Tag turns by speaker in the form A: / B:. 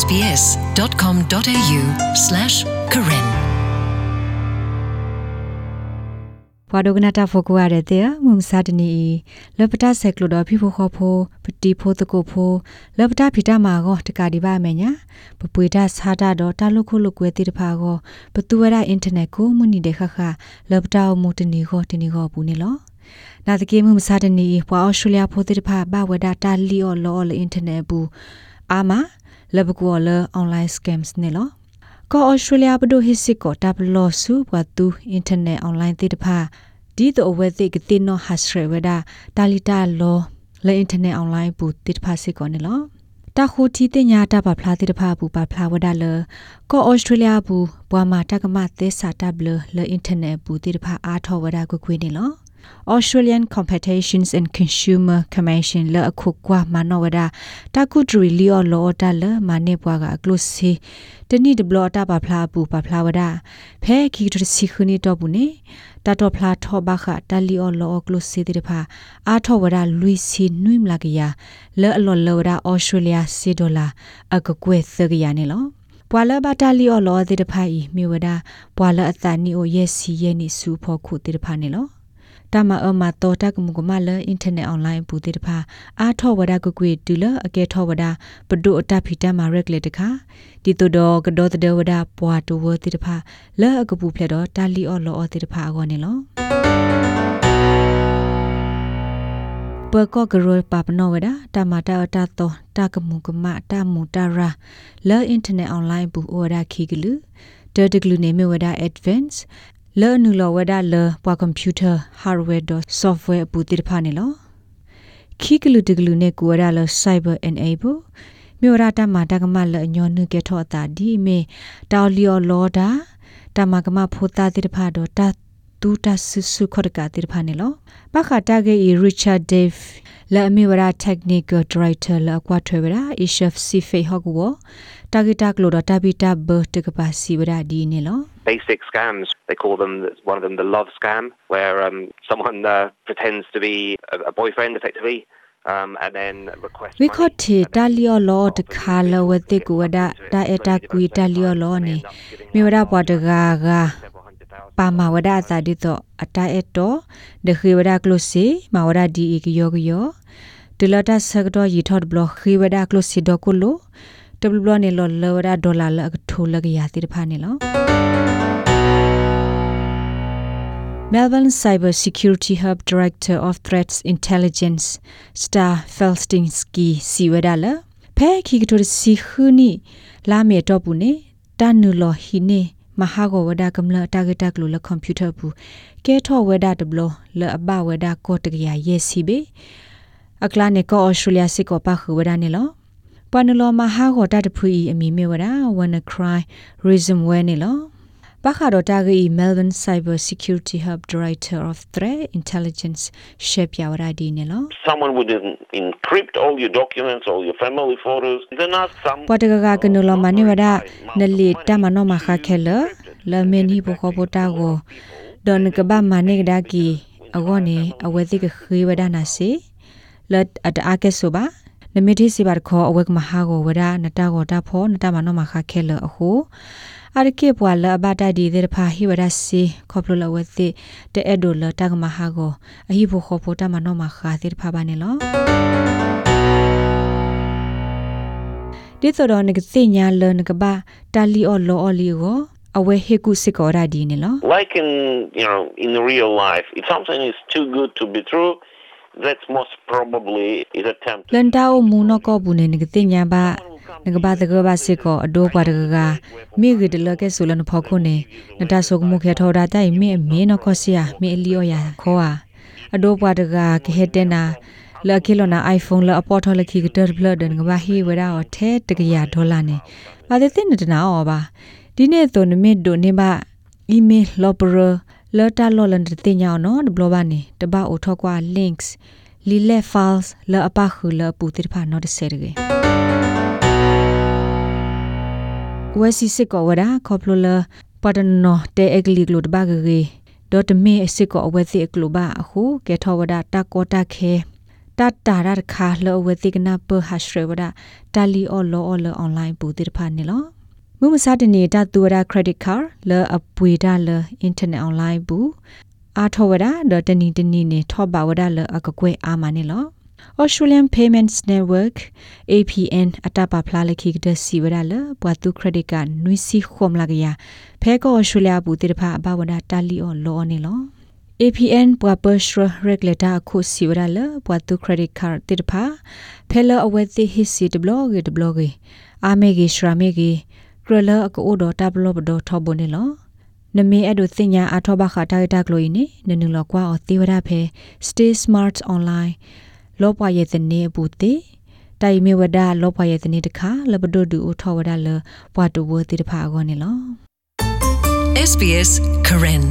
A: sbs.com.au/karen
B: ဘွာဒိုကနာတာဖိုကိုရတဲ့မုံစာတနီလပတာဆက်ကလိုတော့ဖိဖို့ခေါ်ဖို့ပတိဖို့တကိုဖို့လပတာဖိတာမာကိုတကာဒီပါမယ်ညာပပွေတာစားတာတော့တာလုခုလုကွဲတိတဖာကိုပတူဝရအင်တာနက်ကိုမနီတဲ့ခခလပတာမူတနီကိုတနီကိုဘူးနေလောနာတကေမှုမစားတနီဘွာအော်စတြေးလျဖို့တိတဖာဘဝဒတာလီအော်လော်လအင်တာနက်ဘူးအာမ လဘကောလအွန်လိုင်းစကမ်စ်နေလောကောဩစတြေးလျဘဒိုဟစ်စစ်ကိုတပ်လောစုဘဝတူအင်တာနက်အွန်လိုင်းတိတဖာဒီတော့ဝဲသိကတိနောဟတ်ရဝဒါတာလီတာလောလဲအင်တာနက်အွန်လိုင်းပူတိတဖာစစ်ကိုနေလောတခုတီတင်ညာတပါဖလားတိတဖာပူပါဖလားဝဒါလကောဩစတြေးလျဘူးဘွာမာတကမသဲစာတပ်လလဲအင်တာနက်ပူတိတဖာအားထောဝဒါကိုခွေးနေလော Australian Competitions and Consumer Commission လအခုကွာမနောဝဒတာကုဒရီလီယောလောတာလမနေပွားကကလုစီတနိဒဘလတာပါဖလာပူပါဖလာဝဒဖဲခီတစီခနီတော့ဘူးနေတာတော့ဖလာထောဘခတာလီယောလောကလုစီတိဖာအာထောဝဒလူစီနွိမလာကရလဲအလောလောဝဒ Australia စီဒေါ်လာအကကွဲသကရနေလောပွာလဘတာလီယောလောတိတဖာဤမြေဝဒပွာလအတန်နီအိုယက်စီယဲနီစူဖို့ခုတိတဖာနေလော တမအမတော်တကမှုကမလအင်တာနက်အွန်လိုင်းပူတေတဖာအာထောဝဒကကွေတူလအကဲထောဝဒပဒုအတဖီတမရက်လေတခါဒီတုဒကတော့တဒဝဒပွားတူဝတေတဖာလဲအကပူဖလက်တော့တာလီအော်လောအော်တေတဖာအောနေလောပကောဂရောပပနောဝဒတမတာအတတောတကမှုကမတမှုတရာလဲအင်တာနက်အွန်လိုင်းပူအော်ဒါခီဂလူတဒဂလူနေမဝဒ advance လဲနူလောဝဒါလဲပွားကွန်ပျူတာဟားဒ်ဝဲဒ်ဆော့ဖ်ဝဲပူတိတဖာနေလောခိကလူတကလူနေကိုရလဲ cyber enable မြို့ရတာမာတကမလဲညောနုကေထောတာဒီမေတောလီယောလောဒါတမကမဖိုတာတိတဖာတော့တတူတဆူဆူခရကတိတဖာနေလောပခတာဂေ Richard Dave လာအမီဝရာ technical director လာကွာထွေဝရာ ishef sife hogwo targeta kloda tabita ber te kapasi wara di ne lo
C: basic scams they call them one of them the love scam where um someone uh, pretends to be a, a boyfriend effectively um and then request
B: we could te talio lo de khala wate ku wada da eta ku talio lo ne me wada bwa de ga ga ပါမဝဒအတာဒီတော့အတာအတော့ဒခေဝဒကလုစီမဝဒဒီအကယောကယော ဒလတာဆကတော့ရီထော့ဘလခေဝဒကလုစီဒကုလိုတဘလနေလောလဝဒဒေါ်လာလကထိုလကရတိတဖာနေလော Melbourne Cyber Security Hub Director of Threats Intelligence Star Felstinsky Siwedala ဖဲခိကတိုစီခူနီလာမေတော့ဘူးနေတန်နူလောဟီနေမဟာဂဝဒကမ္လတာဂက်တကလိုလကွန်ပျူတာဘူးကဲထောဝဒတဘလလအဘဝဒကိုတကရယေစီဘေအကလာနေကောဩစတြေးလျစစ်ကောပါခဝဒနေလော ပနလောမဟာဂောတတဖူအီအမီမေဝဒ wanna cry reason ဝဲနေလောပခါတော့တာဂီ Melbourne Cyber Security Hub Director of Threat Intelligence ရှေ့ပြဝရဒီနေလော
D: someone would encrypt all your documents all your family photos then ask some
B: ပတကကကနလောမနေဝဒနလီတမနောမခခဲလလမင်းဟိဘခဘတာကိုဒန်ကဘာမနေဒါကီအဂောနေအဝဲတိကခေဝဒနာစီလတ်အတအကဲဆိုပါ နမတိစီပါခေါ်အဝဲကမဟာကိုဝဒနတကောတာဖောနတမနောမခခဲလအခုအရကေပွာလဘတာဒီတဲ့ဖာဟိဝရစီခေါပလလဝတိတဲ့ဒိုလတကမဟာကိုအဟိဖို့ခေါ်ဖို့တမနောမခါတဲ့ဖာပါနေလောဒီဆိုတော့ငကစိညာလနကဘာတာလီအော်လောအော်လီကိုအဝဲဟေကုစစ်ကောရာဒီနေလော
D: like in you know in real life if something is too good to be true that's most probably is attempt
B: လန်တာအိုမူနောကောဘူးနေငကတိညာဘာငကဘာတကဘာစစ်ကောအဒိုးပွားတကကမိဂဒလကဲဆိုလနဖောခုနေနတဆုကမှုခဲထောတာတိုင်မိအမေနခောစီယာမိအလီယောယာခောအာအဒိုးပွားတကကဟဲတဲ့နာလကီလနာ iPhone လအပေါ်ထော်လခီကတက်ဘလဒန်ကဘာဟီဝရာအထဲတကရဒေါ်လာနေပါတဲ့တဲ့နတနာအောပါဒီနေ့တော့နမစ်ဒိုနေပါ email lopera လော်တာလော်လန်တဲ့ညောင်းနော်ဘလောပါနေတပအိုထောက်ကွာ links လီလက် files လအပခုလပူတိဖာနော်တဆဲရကေဝဲစီစစ်ကောဝဒါခေါပလိုလာပဒနောတဲအဂလီဂလိုတဘာဂရေဒေါ်တမေအစစ်ကောအဝဲစီအကလိုဘာအခုကေထောဝဒါတာကောတာခဲတတတာရခါလောဝတိကနာပဟရှရဝဒတာလီအော်လောအော်လောအွန်လိုင်းပူတိဖာနေလော မုမစတနေတာတူရခရက်ဒစ်ကာလောအပွေဒါလောအင်တာနက်အွန်လိုင်းပူအာထောဝဒဒေါ်တနီတနီနေထောပါဝဒလောအကကွဲအာမနေလော Australian Payments Network APN အတပါဖလာလခိကဒစီဝရလဘွာတူခရဒစ်ကနွီစီခုမလာကရဖဲကော Australia ဘူးတိတဖာအဘဝဒတာလီအော်လောနေလော APN ဘွာပရှရရက်လက်တာခုစီဝရလဘွာတူခရဒစ်ကာတိတဖာဖဲလအဝဲတိဟစ်စီဒဘလော့ဂေဒဘလော့ဂေအာမေဂေရှရာမေဂေ ကရလအကိုဒေါ်တာဘလော့ဘဒေါ်ထောဘနေလောနမေအဲ့ဒိုတင်ညာအထောဘခတာတာကလိုင်းနေနနုလောကွာအသေးဝရဖဲ Stay Smart Online လောပွားရဲ့တနေဘူးတေတိုင်မေဝဒလောပွားရဲ့တနေတခါလဘဒိုဒူအထောဝဒလပွားတူဝတိတဖာကောနေလော
A: SBS Karen